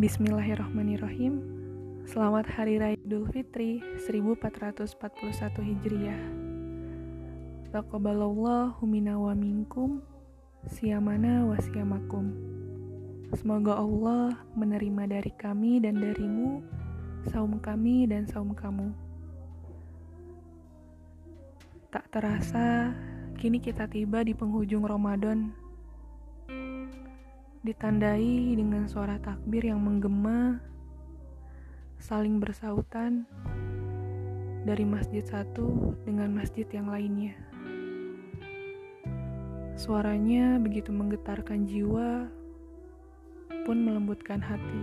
Bismillahirrahmanirrahim. Selamat Hari Raya Idul Fitri 1441 Hijriah. Taqabbalallahu minna wa minkum siyamana wa siyamakum. Semoga Allah menerima dari kami dan darimu saum kami dan saum kamu. Tak terasa, kini kita tiba di penghujung Ramadan ditandai dengan suara takbir yang menggema, saling bersautan dari masjid satu dengan masjid yang lainnya. Suaranya begitu menggetarkan jiwa, pun melembutkan hati.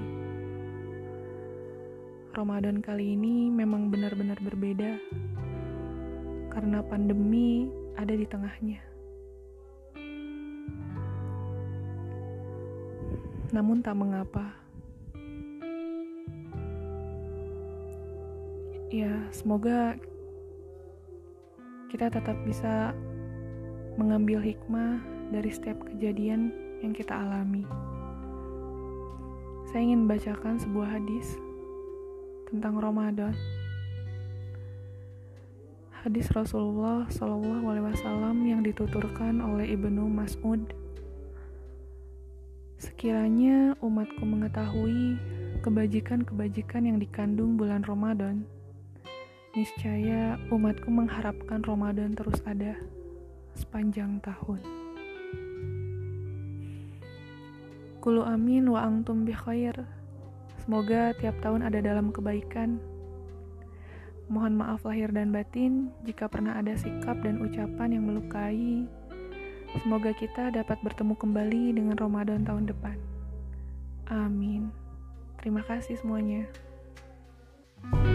Ramadan kali ini memang benar-benar berbeda karena pandemi ada di tengahnya. Namun tak mengapa. Ya, semoga kita tetap bisa mengambil hikmah dari setiap kejadian yang kita alami. Saya ingin bacakan sebuah hadis tentang Ramadan. Hadis Rasulullah Shallallahu Alaihi Wasallam yang dituturkan oleh Ibnu Mas'ud Sekiranya umatku mengetahui kebajikan-kebajikan yang dikandung bulan Ramadan, niscaya umatku mengharapkan Ramadan terus ada sepanjang tahun. Kulu amin wa angtum bi khair. Semoga tiap tahun ada dalam kebaikan. Mohon maaf lahir dan batin jika pernah ada sikap dan ucapan yang melukai Semoga kita dapat bertemu kembali dengan Ramadan tahun depan. Amin. Terima kasih semuanya. thank you